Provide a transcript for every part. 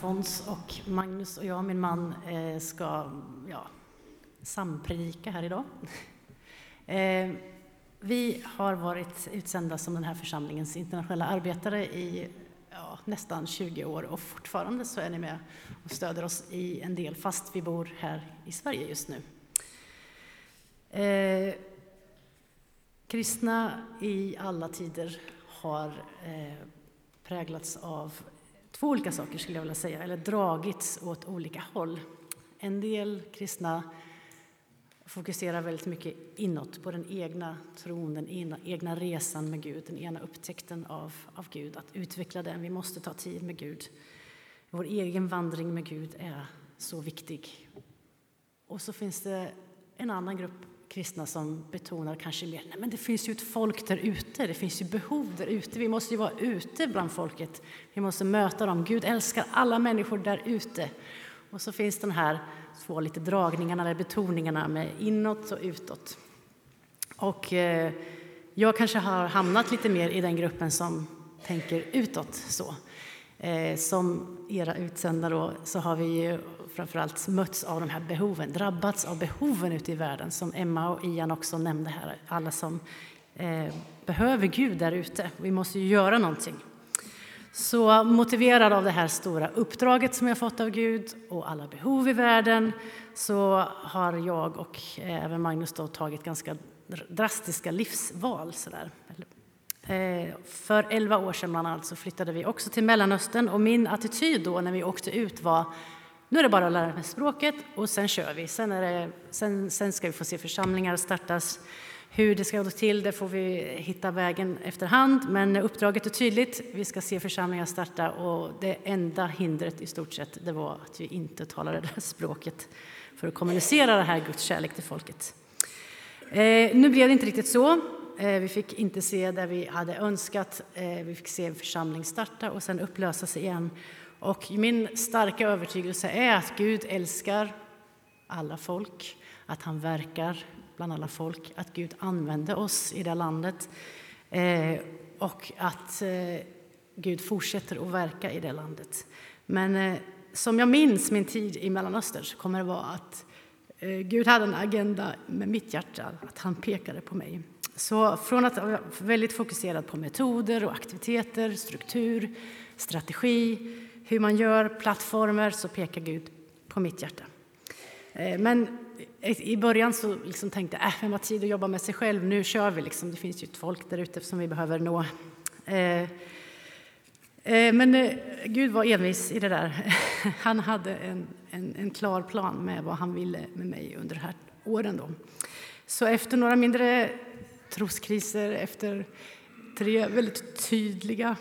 Alfons och Magnus och jag, min man, eh, ska ja, sampredika här idag. Eh, vi har varit utsända som den här församlingens internationella arbetare i ja, nästan 20 år och fortfarande så är ni med och stöder oss i en del fast vi bor här i Sverige just nu. Eh, kristna i alla tider har eh, präglats av två olika saker skulle jag vilja säga, eller dragits åt olika håll. En del kristna fokuserar väldigt mycket inåt på den egna tron, den ena, egna resan med Gud, den ena upptäckten av, av Gud, att utveckla den. Vi måste ta tid med Gud. Vår egen vandring med Gud är så viktig. Och så finns det en annan grupp kristna som betonar kanske mer, nej men det finns ju ett folk där ute, det finns ju behov där ute. Vi måste ju vara ute bland folket, vi måste möta dem. Gud älskar alla människor där ute. Och så finns den här två lite dragningarna eller betoningarna med inåt och utåt. Och eh, jag kanske har hamnat lite mer i den gruppen som tänker utåt så. Eh, som era utsända då, så har vi ju framförallt mötts av de här behoven, drabbats av behoven ute i världen, som Emma och Ian också nämnde här. Alla som eh, behöver Gud där ute. Vi måste ju göra någonting. Så motiverad av det här stora uppdraget som jag fått av Gud och alla behov i världen så har jag och eh, även Magnus då tagit ganska drastiska livsval. Sådär. Eh, för elva år sedan bland annat så flyttade vi också till Mellanöstern och min attityd då när vi åkte ut var nu är det bara att lära mig språket och sen kör vi. Sen, är det, sen, sen ska vi få se församlingar startas. Hur det ska gå till det får vi hitta vägen efterhand, men uppdraget är tydligt. Vi ska se församlingar starta och det enda hindret i stort sett det var att vi inte talade det språket för att kommunicera det här Guds kärlek till folket. Eh, nu blev det inte riktigt så. Eh, vi fick inte se det vi hade önskat. Eh, vi fick se en församling starta och sen upplösas igen. Och min starka övertygelse är att Gud älskar alla folk, att han verkar bland alla folk, att Gud använde oss i det landet eh, och att Gud fortsätter att verka i det landet. Men som jag minns min tid i Mellanöstern så kommer det vara att Gud hade en agenda med mitt hjärta, att han pekade på mig. Så från att vara väldigt fokuserad på metoder och aktiviteter, struktur, strategi, hur man gör plattformar, så pekar Gud på mitt hjärta. Eh, men i början så liksom tänkte jag, äh, vem har tid att jobba med sig själv? Nu kör vi. Liksom. Det finns ju ett folk där ute som vi behöver nå. Eh, eh, men Gud var envis i det där. Han hade en, en, en, klar plan med vad han ville med mig under de här åren. Då. Så efter några mindre troskriser, efter tre väldigt tydliga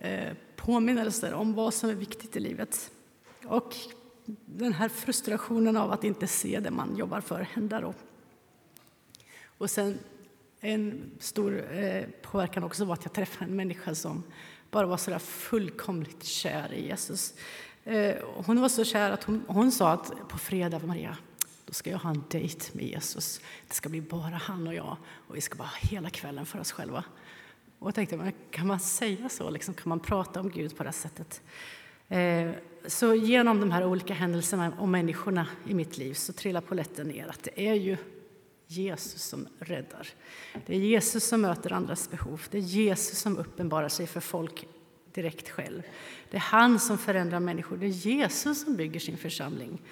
eh, påminnelser om vad som är viktigt i livet och den här frustrationen av att inte se det man jobbar för hända då. Och sen en stor eh, påverkan också var att jag träffade en människa som bara var så där fullkomligt kär i Jesus. Eh, hon var så kär att hon, hon sa att på fredag, Maria, då ska jag ha en dejt med Jesus. Det ska bli bara han och jag och vi ska bara ha hela kvällen för oss själva. Och jag tänkte, kan man säga så? Liksom, kan man prata om Gud på det sättet? Eh, så genom de här olika händelserna och människorna i mitt liv så trillar poletten ner att det är ju Jesus som räddar. Det är Jesus som möter andras behov. Det är Jesus som uppenbarar sig för folk direkt själv. Det är han som förändrar människor. Det är Jesus som bygger sin församling.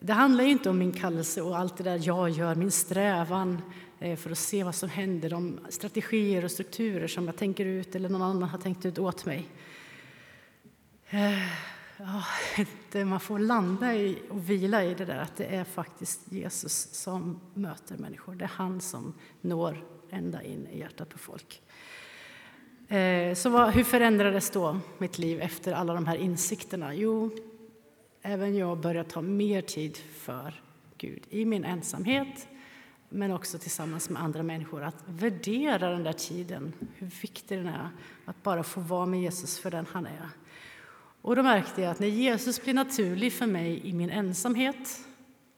Det handlar inte om min kallelse och allt det där jag gör, min strävan eh, för att se vad som händer, de strategier och strukturer som jag tänker ut eller någon annan har tänkt ut åt mig. Eh, ja, man får landa i och vila i det där att det är faktiskt Jesus som möter människor. Det är han som når ända in i hjärtat på folk. Eh, så vad, hur förändrades då mitt liv efter alla de här insikterna? Jo, även jag börjar ta mer tid för Gud i min ensamhet men också tillsammans med andra människor. Att värdera den där tiden, hur viktig den är. Att bara få vara med Jesus för den han är. Och då märkte jag att när Jesus blir naturlig för mig i min ensamhet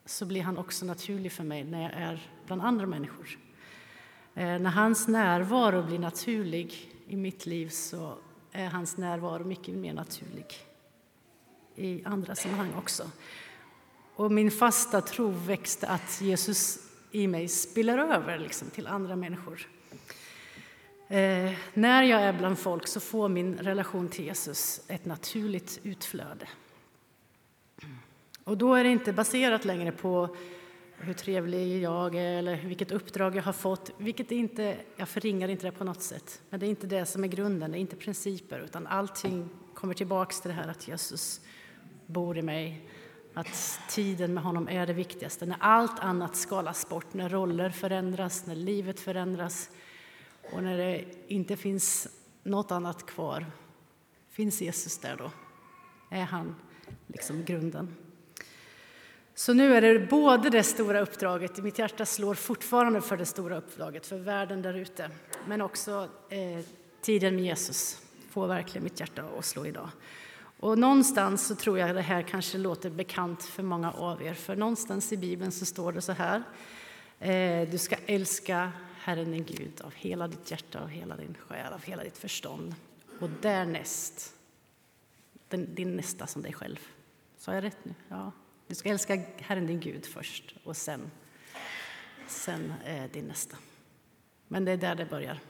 så blir han också naturlig för mig när jag är bland andra människor. Eh, när hans närvaro blir naturlig i mitt liv så är hans närvaro mycket mer naturlig i andra sammanhang också. Och min fasta tro växte att Jesus i mig spiller över liksom, till andra människor. Eh, när jag är bland folk så får min relation till Jesus ett naturligt utflöde. Och då är det inte baserat längre på hur trevlig jag är eller vilket uppdrag jag har fått. Vilket inte, jag förringar inte det på något sätt, men det är inte det som är grunden, det är inte principer, utan allting kommer tillbaks till det här att Jesus bor i mig, att tiden med honom är det viktigaste. När allt annat skalas bort, när roller förändras, när livet förändras och när det inte finns något annat kvar, finns Jesus där då? Är han liksom grunden? Så nu är det både det stora uppdraget, mitt hjärta slår fortfarande för det stora uppdraget, för världen där ute, men också eh, tiden med Jesus får verkligen mitt hjärta att slå idag. Och någonstans så tror jag det här kanske låter bekant för många av er, för någonstans i Bibeln så står det så här. Eh, du ska älska Herren din Gud av hela ditt hjärta, av hela din själ, av hela ditt förstånd. Och därnäst din, din nästa som dig själv. Sa jag rätt nu? Ja. Du ska älska Herren din Gud först och sen, sen eh, din nästa. Men det är där det börjar.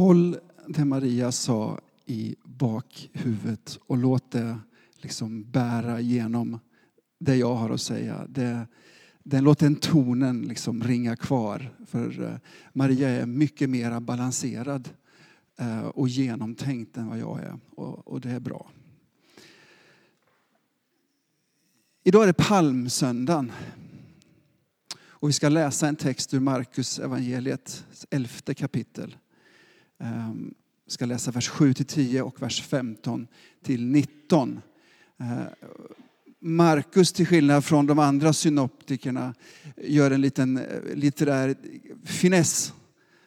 Håll det Maria sa i bakhuvudet och låt det liksom bära genom det jag har att säga. Det, den, låt den tonen liksom ringa kvar. För eh, Maria är mycket mer balanserad eh, och genomtänkt än vad jag är. Och, och det är bra. Idag är det palmsöndagen. Och vi ska läsa en text ur Markus evangeliet elfte kapitel. Jag ska läsa vers 7 till 10 och vers 15 till 19. Ehm, Markus, till skillnad från de andra synoptikerna, gör en liten eh, litterär finess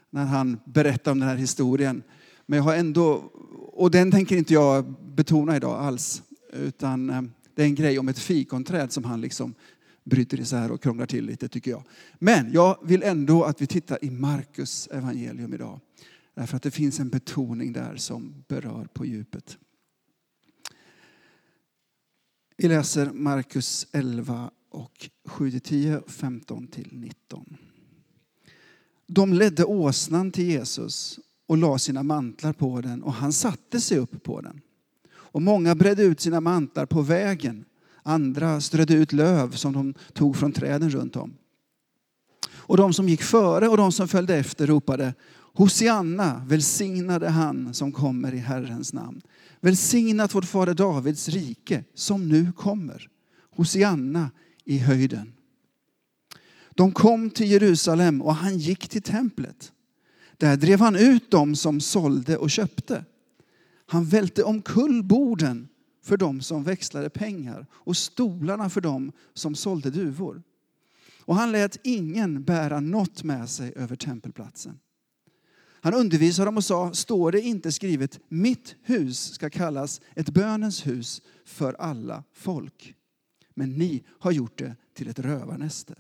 när han berättar om den här historien. Men jag har ändå, och den tänker inte jag betona idag alls, utan ehm, det är en grej om ett fikonträd som han liksom bryter isär och krånglar till lite tycker jag. Men jag vill ändå att vi tittar i Markus evangelium idag. Därför att det finns en betoning där som berör på djupet. Vi läser Markus 11 och 7-10, 15 19. De ledde åsnan till Jesus och la sina mantlar på den och han satte sig upp på den. Och många bredde ut sina mantlar på vägen. Andra strödde ut löv som de tog från träden runt om. Och de som gick före och de som följde efter ropade Hosianna, välsignade han som kommer i Herrens namn. Välsignat vårt fader Davids rike som nu kommer. Hosianna i höjden. De kom till Jerusalem och han gick till templet. Där drev han ut dem som sålde och köpte. Han välte omkull borden för dem som växlade pengar och stolarna för dem som sålde duvor. Och han lät ingen bära något med sig över tempelplatsen. Han undervisade dem och sa, står det inte skrivet, mitt hus ska kallas ett bönens hus för alla folk. Men ni har gjort det till ett rövarnäste.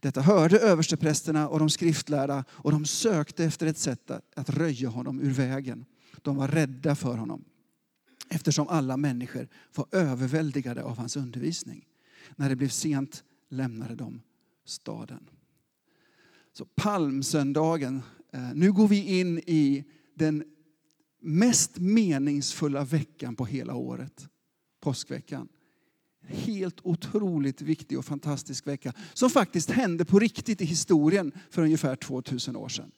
Detta hörde översteprästerna och de skriftlärda och de sökte efter ett sätt att röja honom ur vägen. De var rädda för honom eftersom alla människor var överväldigade av hans undervisning. När det blev sent lämnade de staden. Så palmsöndagen Eh, nu går vi in i den mest meningsfulla veckan på hela året, påskveckan. Helt otroligt viktig och fantastisk vecka som faktiskt hände på riktigt i historien för ungefär 2000 år sedan.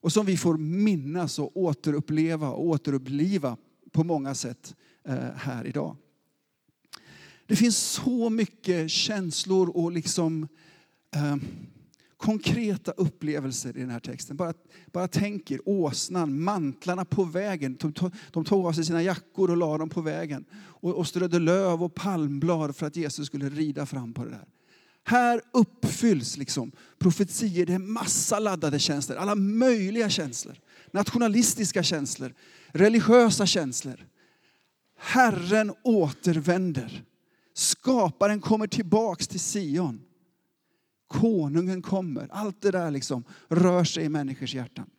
Och som vi får minnas och återuppleva och återuppliva på många sätt eh, här idag. Det finns så mycket känslor och liksom eh, konkreta upplevelser i den här texten. Bara, bara tänker åsnan, mantlarna på vägen. De tog, de tog av sig sina jackor och la dem på vägen. Och, och strödde löv och palmblad för att Jesus skulle rida fram på det där. Här uppfylls liksom profetier, det är massa laddade känslor, alla möjliga känslor. nationalistiska känslor, religiösa känslor. Herren återvänder. Skaparen kommer tillbaks till Sion. Konungen kommer. Allt det där liksom rör sig i människors hjärtan.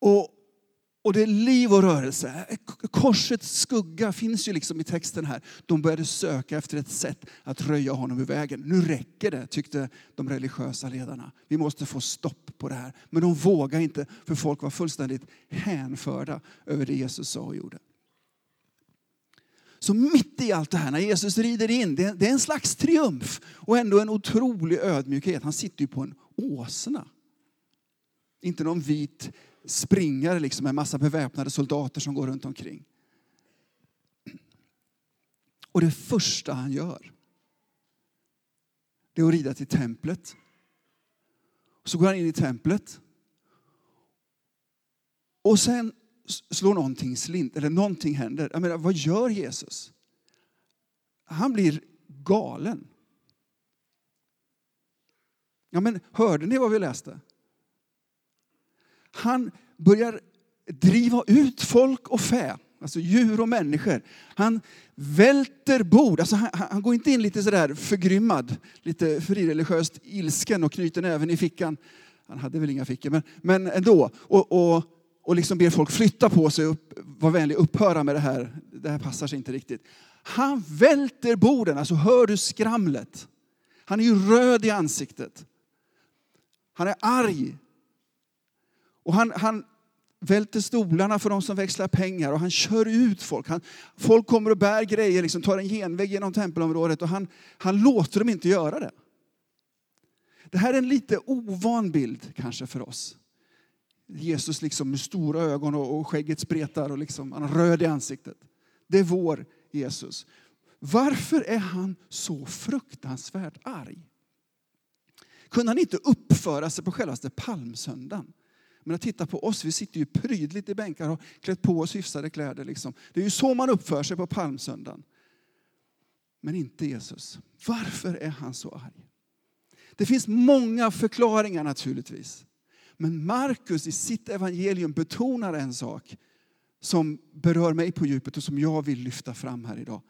Och, och det är liv och rörelse. Korsets skugga finns ju liksom i texten här. De började söka efter ett sätt att röja honom ur vägen. Nu räcker det, tyckte de religiösa ledarna. Vi måste få stopp på det här. Men de vågade inte, för folk var fullständigt hänförda över det Jesus sa och gjorde. Så mitt i allt det här, när Jesus rider in, det är en slags triumf och ändå en otrolig ödmjukhet. Han sitter ju på en åsna. Inte någon vit springare liksom med en massa beväpnade soldater som går runt omkring. Och det första han gör, det är att rida till templet. Så går han in i templet. Och sen slår någonting slint, eller någonting händer. Jag menar, vad gör Jesus? Han blir galen. Ja, men hörde ni vad vi läste? Han börjar driva ut folk och fä, alltså djur och människor. Han välter bord. Alltså han, han går inte in lite sådär förgrymmad, lite frireligiöst ilsken och knyter näven i fickan. Han hade väl inga fickor, men, men ändå. Och, och, och liksom ber folk flytta på sig, upp, var vänlig upphöra med det här. Det här passar sig inte riktigt. Han välter borden, alltså hör du skramlet? Han är ju röd i ansiktet. Han är arg. Och han, han välter stolarna för de som växlar pengar och han kör ut folk. Han, folk kommer och bär grejer, liksom, tar en genväg genom tempelområdet och han, han låter dem inte göra det. Det här är en lite ovan bild kanske för oss. Jesus liksom med stora ögon och, och skägget spretar och liksom, han är röd i ansiktet. Det är vår Jesus. Varför är han så fruktansvärt arg? Kunde han inte uppföra sig på självaste palmsöndagen? Men att titta på oss, vi sitter ju prydligt i bänkar och klätt på oss hyfsade kläder. Liksom. Det är ju så man uppför sig på palmsöndagen. Men inte Jesus. Varför är han så arg? Det finns många förklaringar naturligtvis. Men Markus i sitt evangelium betonar en sak som berör mig på djupet och som jag vill lyfta fram här idag.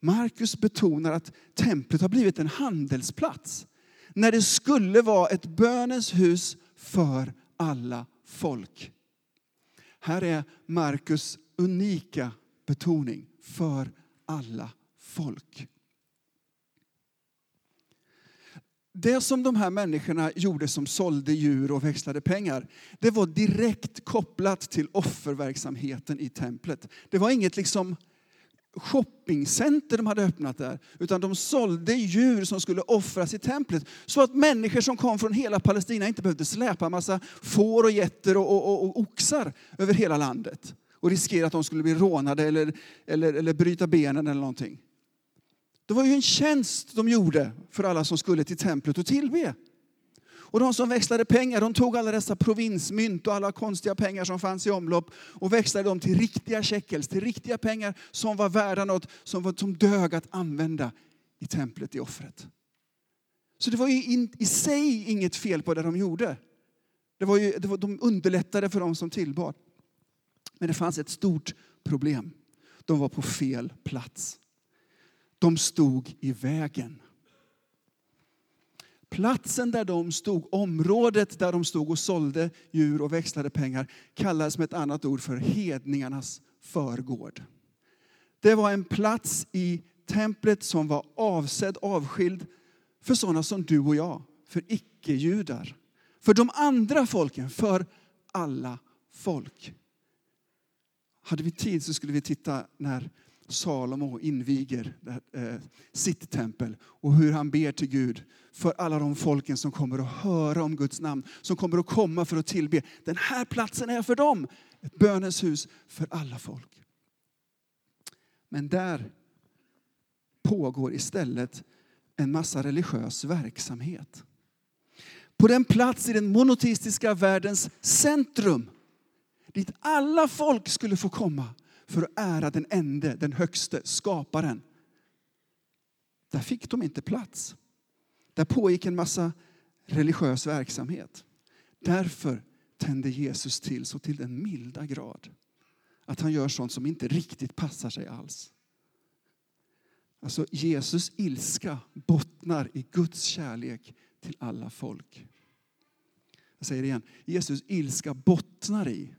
Markus betonar att templet har blivit en handelsplats när det skulle vara ett bönens hus för alla folk. Här är Markus unika betoning för alla folk. Det som de här människorna gjorde som sålde djur och växlade pengar, det var direkt kopplat till offerverksamheten i templet. Det var inget liksom shoppingcenter de hade öppnat där. Utan de sålde djur som skulle offras i templet. Så att människor som kom från hela Palestina inte behövde släpa massa får och getter och, och, och, och oxar över hela landet. Och riskera att de skulle bli rånade eller, eller, eller bryta benen eller någonting. Det var ju en tjänst de gjorde för alla som skulle till templet och tillbe. Och de som växlade pengar, de tog alla dessa provinsmynt och alla konstiga pengar som fanns i omlopp och växlade dem till riktiga shekels, till riktiga pengar som var värda något, som, var, som dög att använda i templet i offret. Så det var ju in, i sig inget fel på det de gjorde. Det var ju, det var, de underlättade för dem som tillbad. Men det fanns ett stort problem. De var på fel plats. De stod i vägen. Platsen där de stod, området där de stod och sålde djur och växlade pengar kallades med ett annat ord för hedningarnas förgård. Det var en plats i templet som var avsedd, avskild för sådana som du och jag, för icke-judar. För de andra folken, för alla folk. Hade vi tid så skulle vi titta när Salomo inviger sitt eh, tempel och hur han ber till Gud för alla de folken som kommer att höra om Guds namn, som kommer att komma för att tillbe. Den här platsen är för dem, ett bönens hus för alla folk. Men där pågår istället en massa religiös verksamhet. På den plats i den monoteistiska världens centrum dit alla folk skulle få komma för att ära den ende, den högste, skaparen. Där fick de inte plats. Där pågick en massa religiös verksamhet. Därför tände Jesus till så till den milda grad att han gör sånt som inte riktigt passar sig alls. Alltså Jesus ilska bottnar i Guds kärlek till alla folk. Jag säger det igen. Jesus ilska bottnar i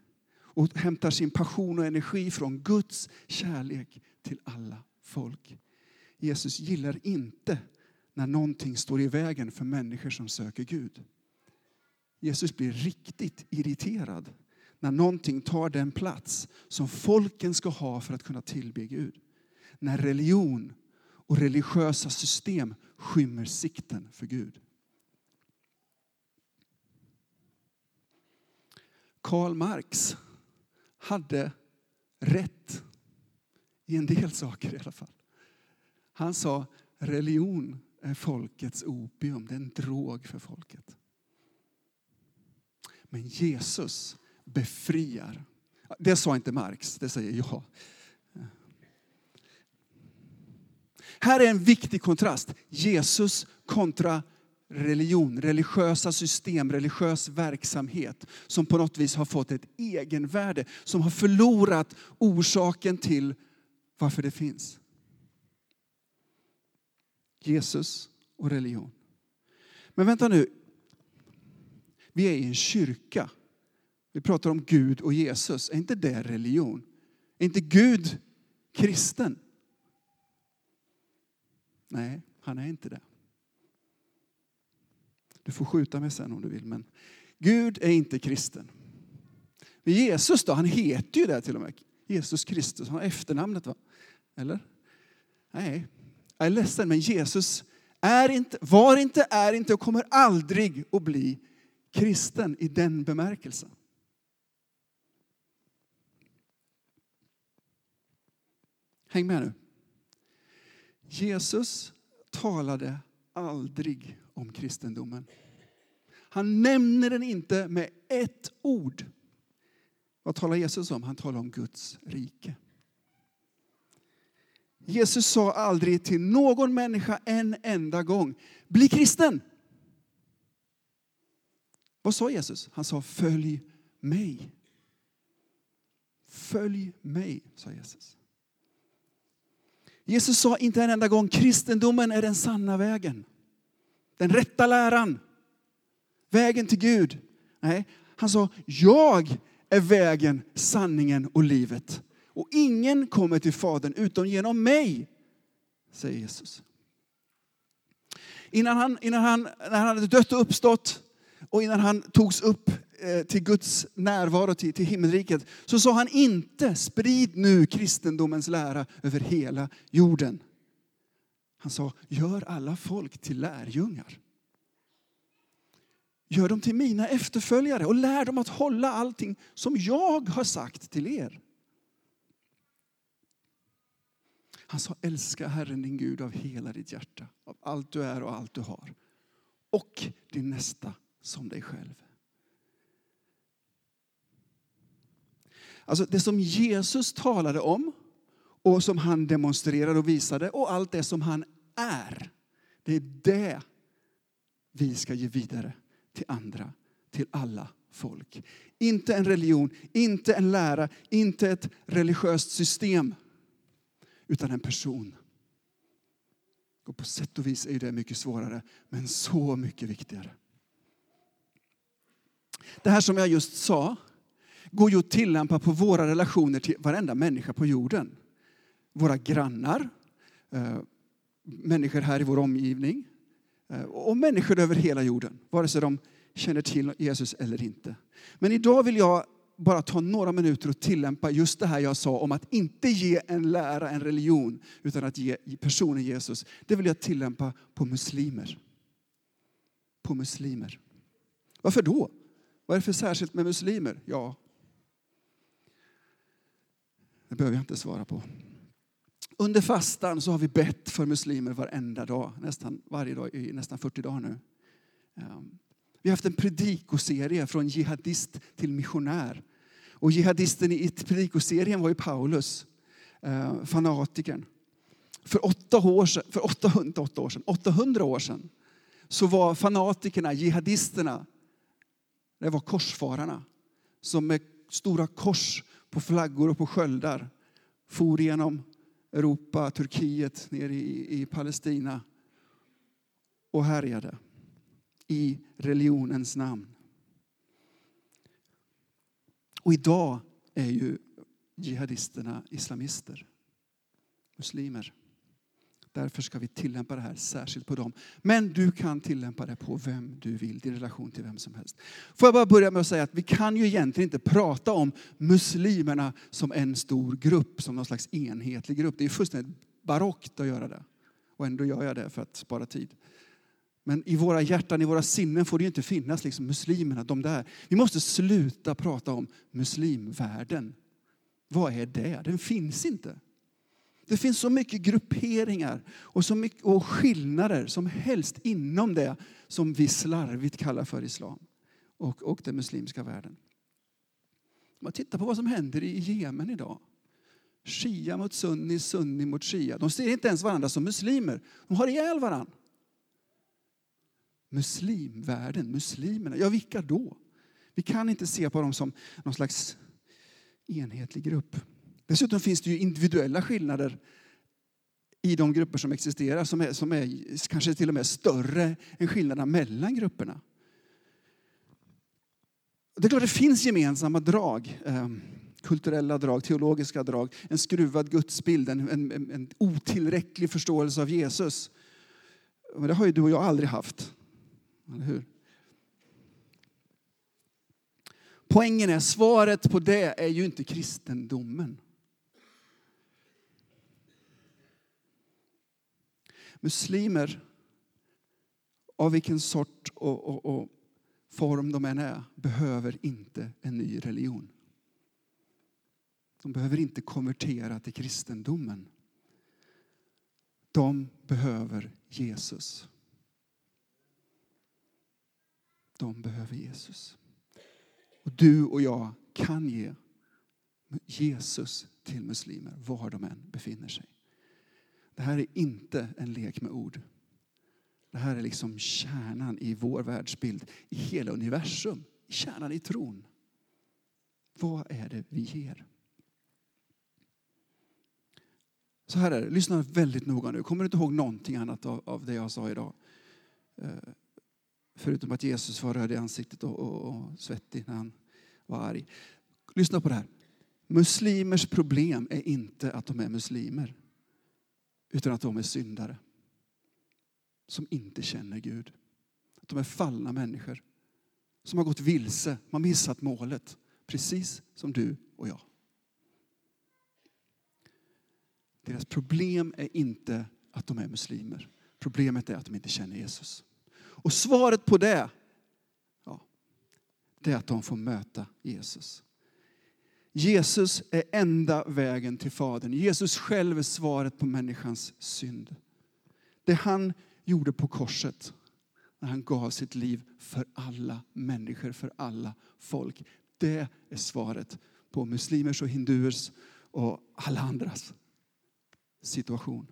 och hämtar sin passion och energi från Guds kärlek till alla folk. Jesus gillar inte när någonting står i vägen för människor som söker Gud. Jesus blir riktigt irriterad när någonting tar den plats som folken ska ha för att kunna tillbe Gud. När religion och religiösa system skymmer sikten för Gud. Karl Marx hade rätt i en del saker i alla fall. Han sa religion är folkets opium, det är en drog för folket. Men Jesus befriar. Det sa inte Marx, det säger jag. Här är en viktig kontrast. Jesus kontra religion, religiösa system, religiös verksamhet som på något vis har fått ett egenvärde, som har förlorat orsaken till varför det finns. Jesus och religion. Men vänta nu. Vi är i en kyrka. Vi pratar om Gud och Jesus. Är inte det religion? Är inte Gud kristen? Nej, han är inte det. Du får skjuta mig sen om du vill, men Gud är inte kristen. Men Jesus då, han heter ju det till och med. Jesus Kristus, han har efternamnet va? Eller? Nej, jag är ledsen men Jesus är inte, var inte, är inte och kommer aldrig att bli kristen i den bemärkelsen. Häng med nu. Jesus talade aldrig om kristendomen. Han nämner den inte med ett ord. Vad talar Jesus om? Han talar om Guds rike. Jesus sa aldrig till någon människa en enda gång, bli kristen. Vad sa Jesus? Han sa följ mig. Följ mig, sa Jesus. Jesus sa inte en enda gång kristendomen är den sanna vägen. Den rätta läran. Vägen till Gud. Nej, han sa jag är vägen, sanningen och livet. Och ingen kommer till Fadern utom genom mig, säger Jesus. Innan han, innan han, när han hade dött och uppstått och innan han togs upp eh, till Guds närvaro, till, till himmelriket, så sa han inte sprid nu kristendomens lära över hela jorden. Han sa gör alla folk till lärjungar. Gör dem till mina efterföljare och lär dem att hålla allting som jag har sagt till er. Han sa älska Herren din Gud av hela ditt hjärta, av allt du är och allt du har. Och din nästa som dig själv. Alltså det som Jesus talade om och som han demonstrerade och visade och allt det som han är. Det är det vi ska ge vidare till andra, till alla folk. Inte en religion, inte en lära, inte ett religiöst system utan en person. Och på sätt och vis är det mycket svårare, men så mycket viktigare. Det här som jag just sa går ju att tillämpa på våra relationer till varenda människa på jorden. Våra grannar, eh, människor här i vår omgivning eh, och människor över hela jorden, vare sig de känner till Jesus eller inte. Men idag vill jag bara ta några minuter och tillämpa just det här jag sa om att inte ge en lära, en religion, utan att ge personen Jesus. Det vill jag tillämpa på muslimer. På muslimer. Varför då? Vad är det för särskilt med muslimer? Ja, det behöver jag inte svara på. Under fastan så har vi bett för muslimer varenda dag, nästan varje dag i nästan 40 dagar nu. Ehm, vi har haft en predikoserie från jihadist till missionär. Och jihadisten i predikoserien var ju Paulus, eh, fanatikern. För, åtta år sedan, för 800, år sedan, 800 år sedan så var fanatikerna, jihadisterna, det var korsfararna som med stora kors på flaggor och på sköldar for genom Europa, Turkiet, ner i, i Palestina och härjade i religionens namn. Och idag är ju jihadisterna islamister, muslimer. Därför ska vi tillämpa det här särskilt på dem. Men du kan tillämpa det på vem du vill, i relation till vem som helst. Får jag bara börja med att säga att vi kan ju egentligen inte prata om muslimerna som en stor grupp, som någon slags enhetlig grupp. Det är fullständigt barockt att göra det. Och ändå gör jag det för att spara tid. Men i våra hjärtan, i våra sinnen får det ju inte finnas liksom muslimerna, de där. Vi måste sluta prata om muslimvärlden. Vad är det? Den finns inte. Det finns så mycket grupperingar och, så mycket, och skillnader som helst inom det som vi slarvigt kallar för islam och, och den muslimska världen. Man tittar på vad som händer i Jemen idag. Shia mot sunni, sunni mot shia. De ser inte ens varandra som muslimer. De har ihjäl varandra. Muslimvärlden, muslimerna, ja vilka då? Vi kan inte se på dem som någon slags enhetlig grupp. Dessutom finns det ju individuella skillnader i de grupper som existerar som är, som är kanske till och med större än skillnaderna mellan grupperna. Det är klart det finns gemensamma drag. Ehm, kulturella drag, teologiska drag, en skruvad gudsbild, en, en, en otillräcklig förståelse av Jesus. Men det har ju du och jag aldrig haft. Eller hur? Poängen är, svaret på det är ju inte kristendomen. Muslimer, av vilken sort och, och, och form de än är, behöver inte en ny religion. De behöver inte konvertera till kristendomen. De behöver Jesus. De behöver Jesus. Och du och jag kan ge Jesus till muslimer var de än befinner sig. Det här är inte en lek med ord. Det här är liksom kärnan i vår världsbild, i hela universum, kärnan i tron. Vad är det vi ger? Så här är det, lyssna väldigt noga nu. Kommer du inte ihåg någonting annat av, av det jag sa idag? Eh, förutom att Jesus var röd i ansiktet och, och, och svettig när han var arg. Lyssna på det här. Muslimers problem är inte att de är muslimer utan att de är syndare som inte känner Gud. Att de är fallna människor som har gått vilse, har missat målet, precis som du och jag. Deras problem är inte att de är muslimer. Problemet är att de inte känner Jesus. Och svaret på det, ja, det är att de får möta Jesus. Jesus är enda vägen till Fadern. Jesus själv är svaret på människans synd. Det han gjorde på korset, när han gav sitt liv för alla människor, för alla folk. Det är svaret på muslimers och hinduers och alla andras situation.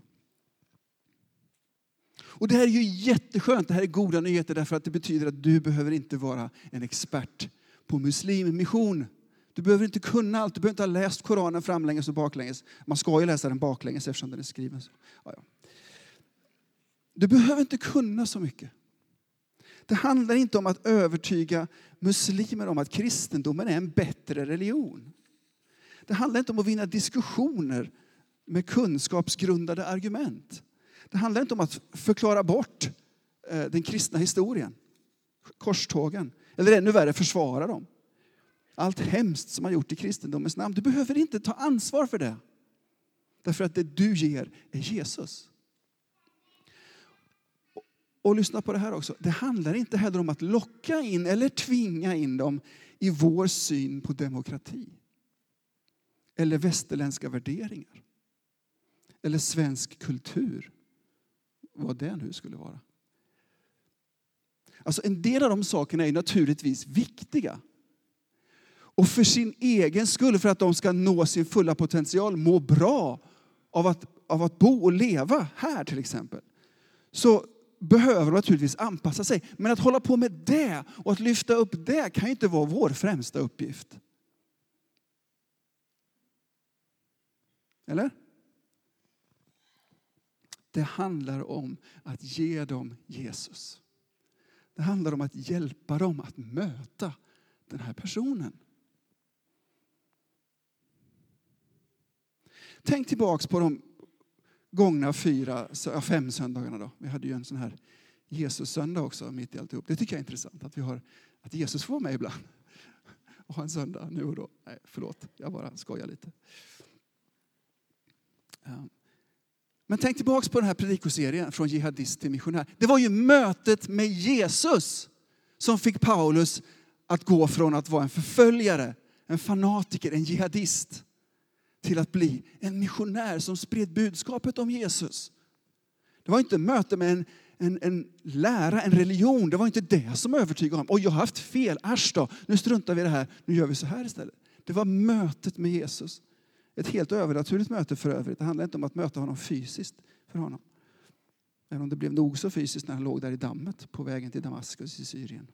Och det här är ju jätteskönt, det här är goda nyheter därför att det betyder att du behöver inte vara en expert på muslimmission. Du behöver inte kunna allt, du behöver inte ha läst Koranen framlänges och baklänges. Man ska ju läsa den baklänges eftersom den är skriven så. Ja, ja. Du behöver inte kunna så mycket. Det handlar inte om att övertyga muslimer om att kristendomen är en bättre religion. Det handlar inte om att vinna diskussioner med kunskapsgrundade argument. Det handlar inte om att förklara bort eh, den kristna historien, korstågen, eller ännu värre försvara dem allt hemskt som har gjort i kristendomens namn. Du behöver inte ta ansvar för det. Därför att det du ger är Jesus. Och, och lyssna på det här också. Det handlar inte heller om att locka in eller tvinga in dem i vår syn på demokrati. Eller västerländska värderingar. Eller svensk kultur. Vad det nu skulle vara. Alltså en del av de sakerna är naturligtvis viktiga och för sin egen skull, för att de ska nå sin fulla potential, må bra av att, av att bo och leva här till exempel, så behöver de naturligtvis anpassa sig. Men att hålla på med det och att lyfta upp det kan ju inte vara vår främsta uppgift. Eller? Det handlar om att ge dem Jesus. Det handlar om att hjälpa dem att möta den här personen. Tänk tillbaks på de gångna fyra, fem söndagarna. Då. Vi hade ju en sån här Jesus-söndag också mitt i alltihop. Det tycker jag är intressant att, vi har, att Jesus får vara med ibland. Och ha en söndag nu och då. Nej, förlåt, jag bara skojar lite. Men tänk tillbaks på den här predikoserien från jihadist till missionär. Det var ju mötet med Jesus som fick Paulus att gå från att vara en förföljare, en fanatiker, en jihadist till att bli en missionär som spred budskapet om Jesus. Det var inte möte med en, en, en lära, en religion. Det var inte det som övertygade honom. Och jag har haft fel, äsch då, nu struntar vi i det här, nu gör vi så här istället. Det var mötet med Jesus. Ett helt övernaturligt möte för övrigt. Det handlar inte om att möta honom fysiskt för honom. Även om det blev nog så fysiskt när han låg där i dammet på vägen till Damaskus i Syrien.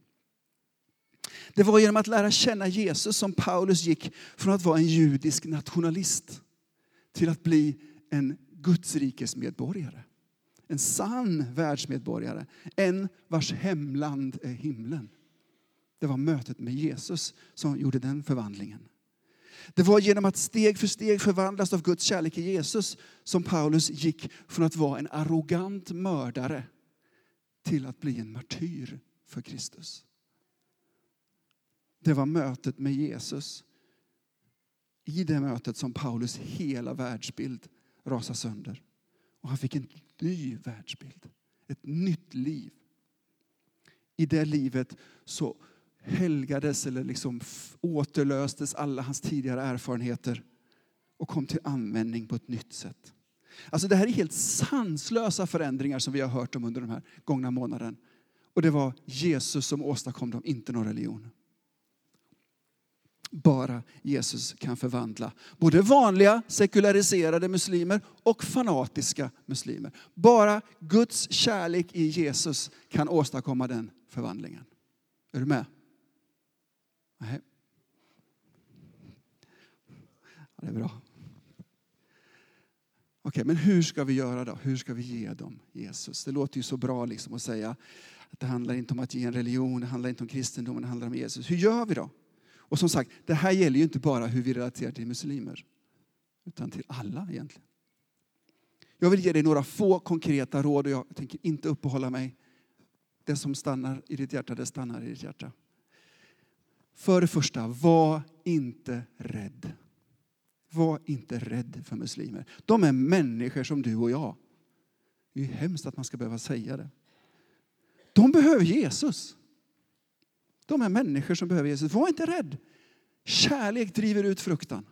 Det var genom att lära känna Jesus som Paulus gick från att vara en judisk nationalist till att bli en Gudsrikesmedborgare. En sann världsmedborgare. En vars hemland är himlen. Det var mötet med Jesus som gjorde den förvandlingen. Det var genom att steg för steg förvandlas av Guds kärlek i Jesus som Paulus gick från att vara en arrogant mördare till att bli en martyr för Kristus. Det var mötet med Jesus. I det mötet som Paulus hela världsbild rasade sönder. Och han fick en ny världsbild, ett nytt liv. I det livet så helgades eller liksom återlöstes alla hans tidigare erfarenheter och kom till användning på ett nytt sätt. Alltså det här är helt sanslösa förändringar som vi har hört om under de här gångna månaden. Och det var Jesus som åstadkom dem, inte någon religion. Bara Jesus kan förvandla både vanliga sekulariserade muslimer och fanatiska muslimer. Bara Guds kärlek i Jesus kan åstadkomma den förvandlingen. Är du med? Nej. Ja, det är bra. Okej, men hur ska vi göra då? Hur ska vi ge dem Jesus? Det låter ju så bra liksom att säga att det handlar inte om att ge en religion, det handlar inte om kristendomen, det handlar om Jesus. Hur gör vi då? Och som sagt, det här gäller ju inte bara hur vi relaterar till muslimer, utan till alla egentligen. Jag vill ge dig några få konkreta råd och jag tänker inte uppehålla mig. Det som stannar i ditt hjärta, det stannar i ditt hjärta. För det första, var inte rädd. Var inte rädd för muslimer. De är människor som du och jag. Det är hemskt att man ska behöva säga det. De behöver Jesus. De är människor som behöver Jesus. Var inte rädd. Kärlek driver ut fruktan.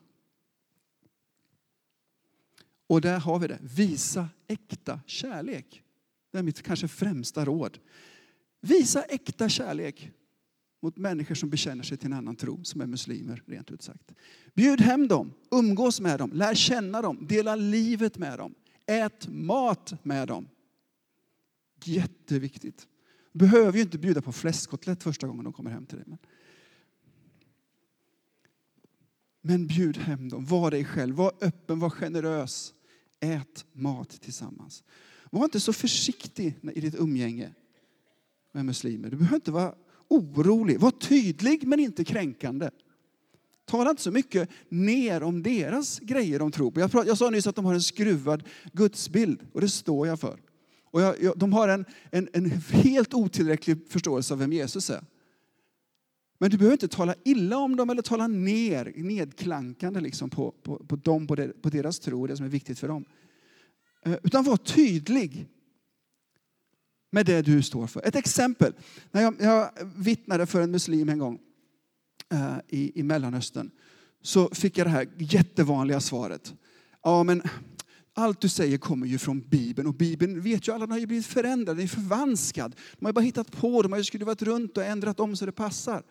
Och där har vi det. Visa äkta kärlek. Det är mitt kanske främsta råd. Visa äkta kärlek mot människor som bekänner sig till en annan tro, som är muslimer rent ut sagt. Bjud hem dem, umgås med dem, lär känna dem, dela livet med dem. Ät mat med dem. Jätteviktigt. Du behöver ju inte bjuda på fläskkotlett första gången de kommer hem till dig. Men, men bjud hem dem, var dig själv, var öppen, var generös. Ät mat tillsammans. Var inte så försiktig i ditt umgänge med muslimer. Du behöver inte vara orolig. Var tydlig men inte kränkande. Tala inte så mycket ner om deras grejer de tror på. Jag sa nyss att de har en skruvad gudsbild och det står jag för. Och jag, jag, de har en, en, en helt otillräcklig förståelse av vem Jesus är. Men du behöver inte tala illa om dem eller tala ner, nedklankande liksom på, på, på dem, på, det, på deras tro och det som är viktigt för dem. Eh, utan var tydlig med det du står för. Ett exempel. När jag, jag vittnade för en muslim en gång eh, i, i Mellanöstern så fick jag det här jättevanliga svaret. Ja, men allt du säger kommer ju från Bibeln och Bibeln vet ju alla, den har ju blivit förändrad, den är förvanskad. De har ju bara hittat på, de har ju skruvat runt och ändrat om så det passar.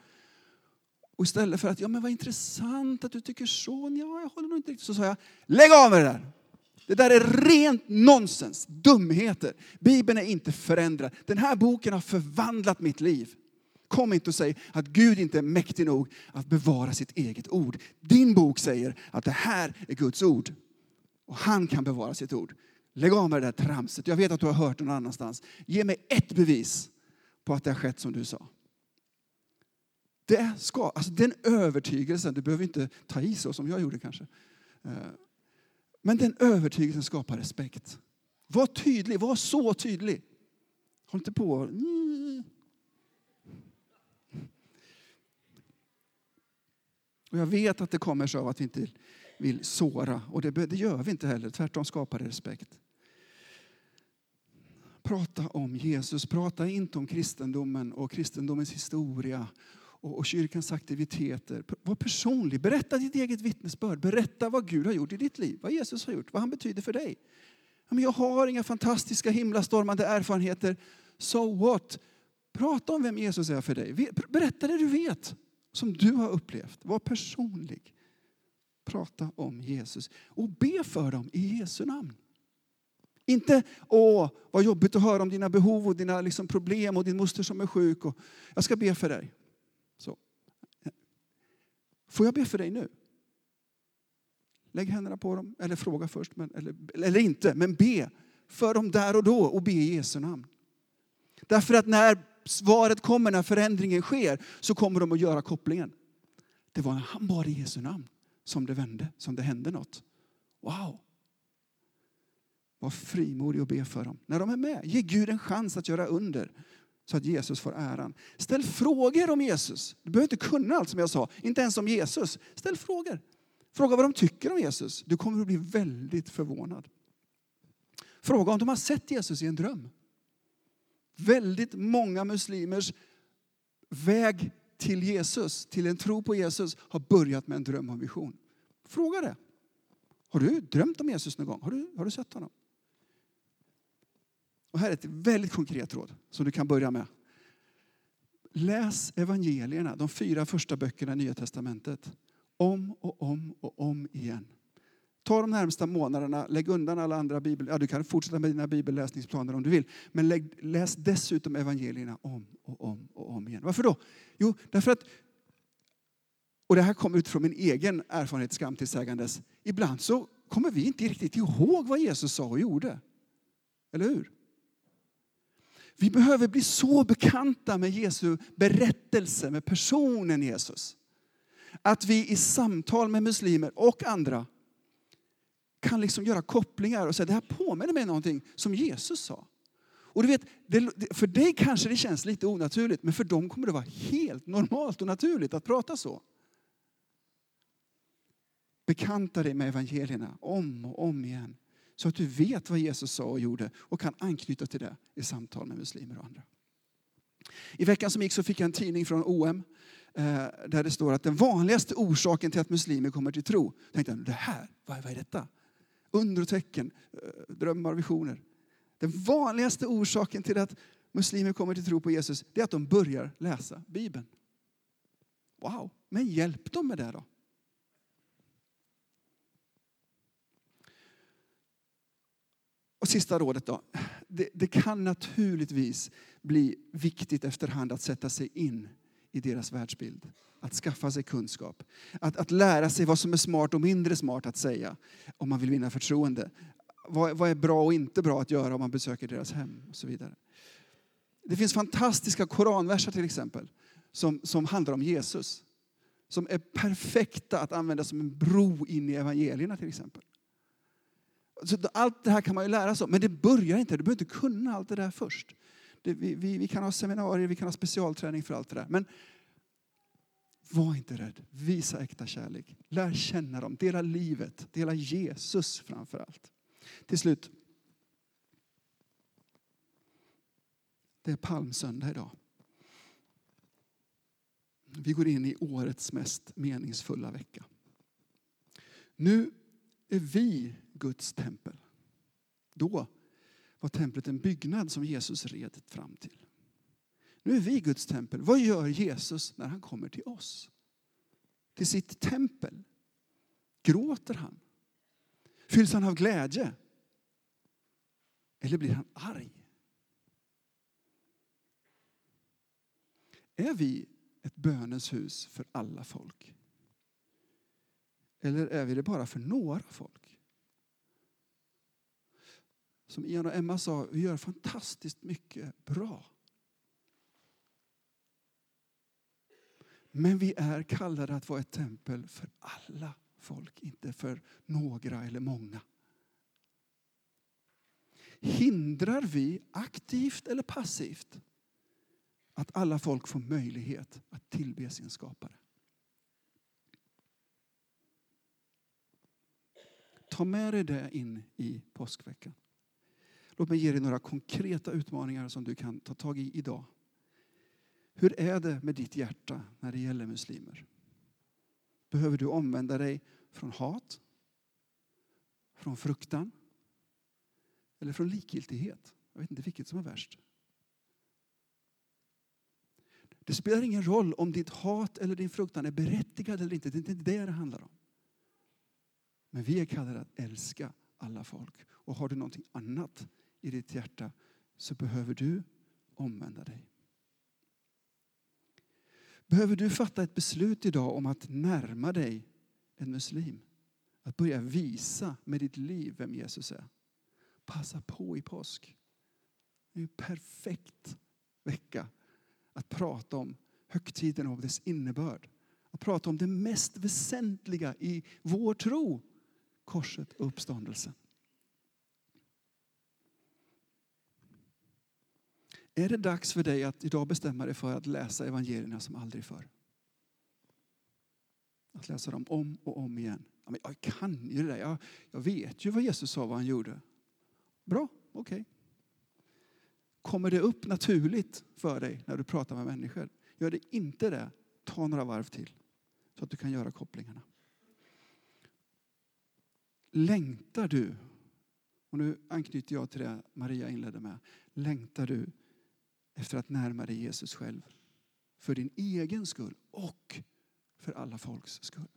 Och istället för att, ja men vad intressant att du tycker så, ja jag håller nog inte riktigt, så sa jag, lägg av med det där! Det där är rent nonsens, dumheter. Bibeln är inte förändrad. Den här boken har förvandlat mitt liv. Kom inte och säg att Gud inte är mäktig nog att bevara sitt eget ord. Din bok säger att det här är Guds ord. Och han kan bevara sitt ord. Lägg av med det där tramset. Jag vet att du har hört det någon annanstans. Ge mig ett bevis på att det har skett som du sa. Det ska, alltså den övertygelsen, du behöver inte ta i så som jag gjorde kanske. Eh, men den övertygelsen skapar respekt. Var tydlig, var så tydlig. Håll inte på Och jag vet att det kommer sig av att vi inte vill såra. Och det, det gör vi inte heller. Tvärtom skapar det respekt. Prata om Jesus. Prata inte om kristendomen och kristendomens historia och, och kyrkans aktiviteter. Var personlig. Berätta ditt eget vittnesbörd. Berätta vad Gud har gjort i ditt liv. Vad Jesus har gjort. Vad han betyder för dig. jag har inga fantastiska himlastormande erfarenheter. So what? Prata om vem Jesus är för dig. Berätta det du vet som du har upplevt. Var personlig. Prata om Jesus och be för dem i Jesu namn. Inte åh, vad jobbigt att höra om dina behov och dina liksom, problem och din moster som är sjuk. Och, jag ska be för dig. Så. Får jag be för dig nu? Lägg händerna på dem, eller fråga först, men, eller, eller inte. Men be för dem där och då och be i Jesu namn. Därför att när svaret kommer, när förändringen sker, så kommer de att göra kopplingen. Det var när han bad i Jesu namn som det vände, som det hände något. Wow! Var frimodig och be för dem. När de är med, ge Gud en chans att göra under så att Jesus får äran. Ställ frågor om Jesus. Du behöver inte kunna allt som jag sa, inte ens om Jesus. Ställ frågor. Fråga vad de tycker om Jesus. Du kommer att bli väldigt förvånad. Fråga om de har sett Jesus i en dröm. Väldigt många muslimers väg till Jesus, till en tro på Jesus, har börjat med en dröm och en vision. Fråga det. Har du drömt om Jesus någon gång? Har du, har du sett honom? Och här är ett väldigt konkret råd som du kan börja med. Läs evangelierna, de fyra första böckerna i Nya Testamentet, om och om och om igen. Ta de närmsta månaderna, lägg undan alla andra bibel... Ja, du kan fortsätta med dina bibelläsningsplaner om du vill. Men lägg, läs dessutom evangelierna om och om och om igen. Varför då? Jo, därför att... Och det här kommer utifrån min egen erfarenhet, skam tillsägandes. Ibland så kommer vi inte riktigt ihåg vad Jesus sa och gjorde. Eller hur? Vi behöver bli så bekanta med Jesu berättelse, med personen Jesus. Att vi i samtal med muslimer och andra kan liksom göra kopplingar och säga det här påminner mig om någonting som Jesus sa. Och du vet, för dig kanske det känns lite onaturligt, men för dem kommer det vara helt normalt och naturligt att prata så. Bekanta dig med evangelierna om och om igen. Så att du vet vad Jesus sa och gjorde och kan anknyta till det i samtal med muslimer och andra. I veckan som gick så fick jag en tidning från OM eh, där det står att den vanligaste orsaken till att muslimer kommer till tro. Jag det här, vad är detta? Under och tecken, eh, drömmar och visioner. Den vanligaste orsaken till att muslimer kommer till tro på Jesus är att de börjar läsa Bibeln. Wow, men hjälp dem med det då. Och sista rådet då. Det, det, kan naturligtvis bli viktigt efterhand att sätta sig in i deras världsbild att skaffa sig kunskap. Att, att lära sig vad som är smart och mindre smart att säga om man vill vinna förtroende. Vad, vad är bra och inte bra att göra om man besöker deras hem och så vidare. Det finns fantastiska koranverser till exempel som, som handlar om Jesus. Som är perfekta att använda som en bro in i evangelierna till exempel. Så allt det här kan man ju lära sig om, men det börjar inte. Du behöver inte kunna allt det där först. Det, vi, vi, vi, kan ha seminarier, vi kan ha specialträning för allt det där. Men var inte rädd. Visa äkta kärlek. Lär känna dem. Dela livet. Dela Jesus framför allt. Till slut. Det är palmsöndag idag. Vi går in i årets mest meningsfulla vecka. Nu är vi Guds tempel. Då var templet en byggnad som Jesus red fram till. Nu är vi Guds tempel. Vad gör Jesus när han kommer till oss? Till sitt tempel. Gråter han? Fylls han av glädje? Eller blir han arg? Är vi ett bönens hus för alla folk? Eller är vi det bara för några folk? Som Ian och Emma sa, vi gör fantastiskt mycket bra. Men vi är kallade att vara ett tempel för alla folk, inte för några eller många. Hindrar vi aktivt eller passivt att alla folk får möjlighet att tillbe sin skapare? Ta med dig det in i påskveckan. Låt mig ge dig några konkreta utmaningar som du kan ta tag i idag. Hur är det med ditt hjärta när det gäller muslimer? Behöver du omvända dig från hat, från fruktan eller från likgiltighet? Jag vet inte vilket som är värst. Det spelar ingen roll om ditt hat eller din fruktan är berättigad eller inte. Det är inte det det handlar om. Men vi är kallade att älska alla folk. Och har du någonting annat i ditt hjärta så behöver du omvända dig. Behöver du fatta ett beslut idag om att närma dig en muslim? Att börja visa med ditt liv vem Jesus är. Passa på i påsk. Det är en perfekt vecka att prata om högtiden och dess innebörd. Att prata om det mest väsentliga i vår tro. Korset och uppståndelsen. Är det dags för dig att idag bestämma dig för att läsa evangelierna som aldrig förr? Att läsa dem om och om igen. Ja, men jag kan ju det där. Jag, jag vet ju vad Jesus sa vad han gjorde. Bra, okej. Okay. Kommer det upp naturligt för dig när du pratar med människor? Gör det inte det, ta några varv till så att du kan göra kopplingarna. Längtar du, och nu anknyter jag till det Maria inledde med. Längtar du efter att närma dig Jesus själv. För din egen skull och för alla folks skull.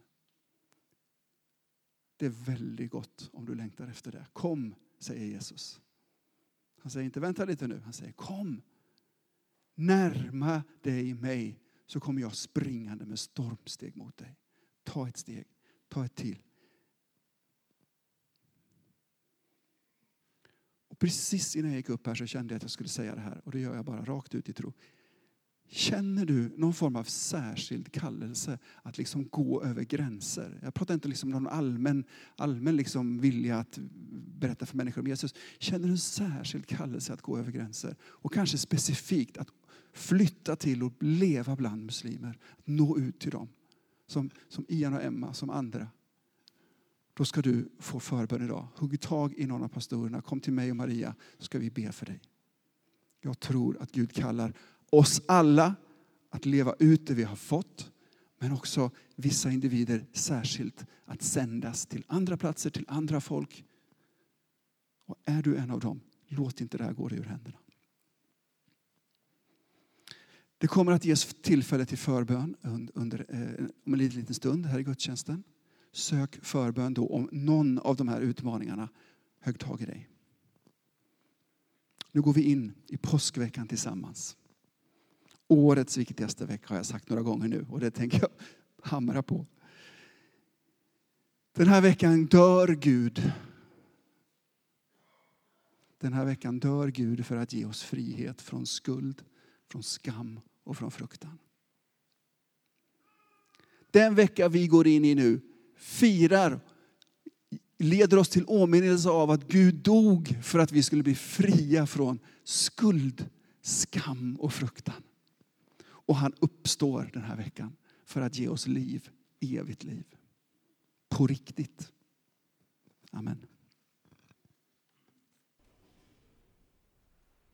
Det är väldigt gott om du längtar efter det. Kom, säger Jesus. Han säger inte vänta lite nu, han säger kom. Närma dig mig så kommer jag springande med stormsteg mot dig. Ta ett steg, ta ett till. Precis innan jag gick upp här så kände jag att jag skulle säga det här och det gör jag bara rakt ut i tro. Känner du någon form av särskild kallelse att liksom gå över gränser? Jag pratar inte liksom om någon allmän, allmän liksom vilja att berätta för människor om Jesus. Känner du en särskild kallelse att gå över gränser? Och kanske specifikt att flytta till och leva bland muslimer. Att nå ut till dem. Som, som Ian och Emma, som andra då ska du få förbön idag. Hugg tag i någon av pastorerna. Kom till mig och Maria så ska vi be för dig. Jag tror att Gud kallar oss alla att leva ut det vi har fått. Men också vissa individer särskilt att sändas till andra platser, till andra folk. Och är du en av dem, låt inte det här gå dig ur händerna. Det kommer att ges tillfälle till förbön under, eh, om en liten stund här i gudstjänsten. Sök förbön då om någon av de här utmaningarna högg tag i dig. Nu går vi in i påskveckan tillsammans. Årets viktigaste vecka har jag sagt några gånger nu och det tänker jag hamra på. Den här veckan dör Gud. Den här veckan dör Gud för att ge oss frihet från skuld, från skam och från fruktan. Den vecka vi går in i nu firar leder oss till åminnelse av att Gud dog för att vi skulle bli fria från skuld, skam och fruktan. Och han uppstår den här veckan för att ge oss liv, evigt liv. På riktigt. Amen.